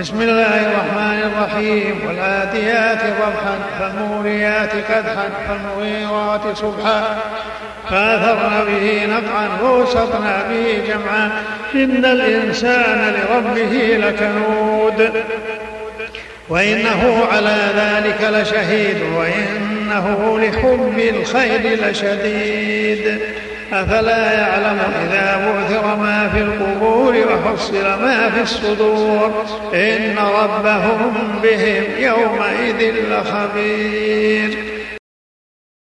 بسم الله الرحمن الرحيم. والآتيات ضبحا فالموريات قدحا فالمغيرات صبحا. فاثرن به نقعا فوسطن به جمعا. إن الإنسان لربه لكنود. وإنه على ذلك لشهيد وإنه لحب الخير لشديد. أفلا يعلم إذا بعثر ما في القبور؟ وحصل ما في الصدور. إن ربهم بهم يومئذ لخبير.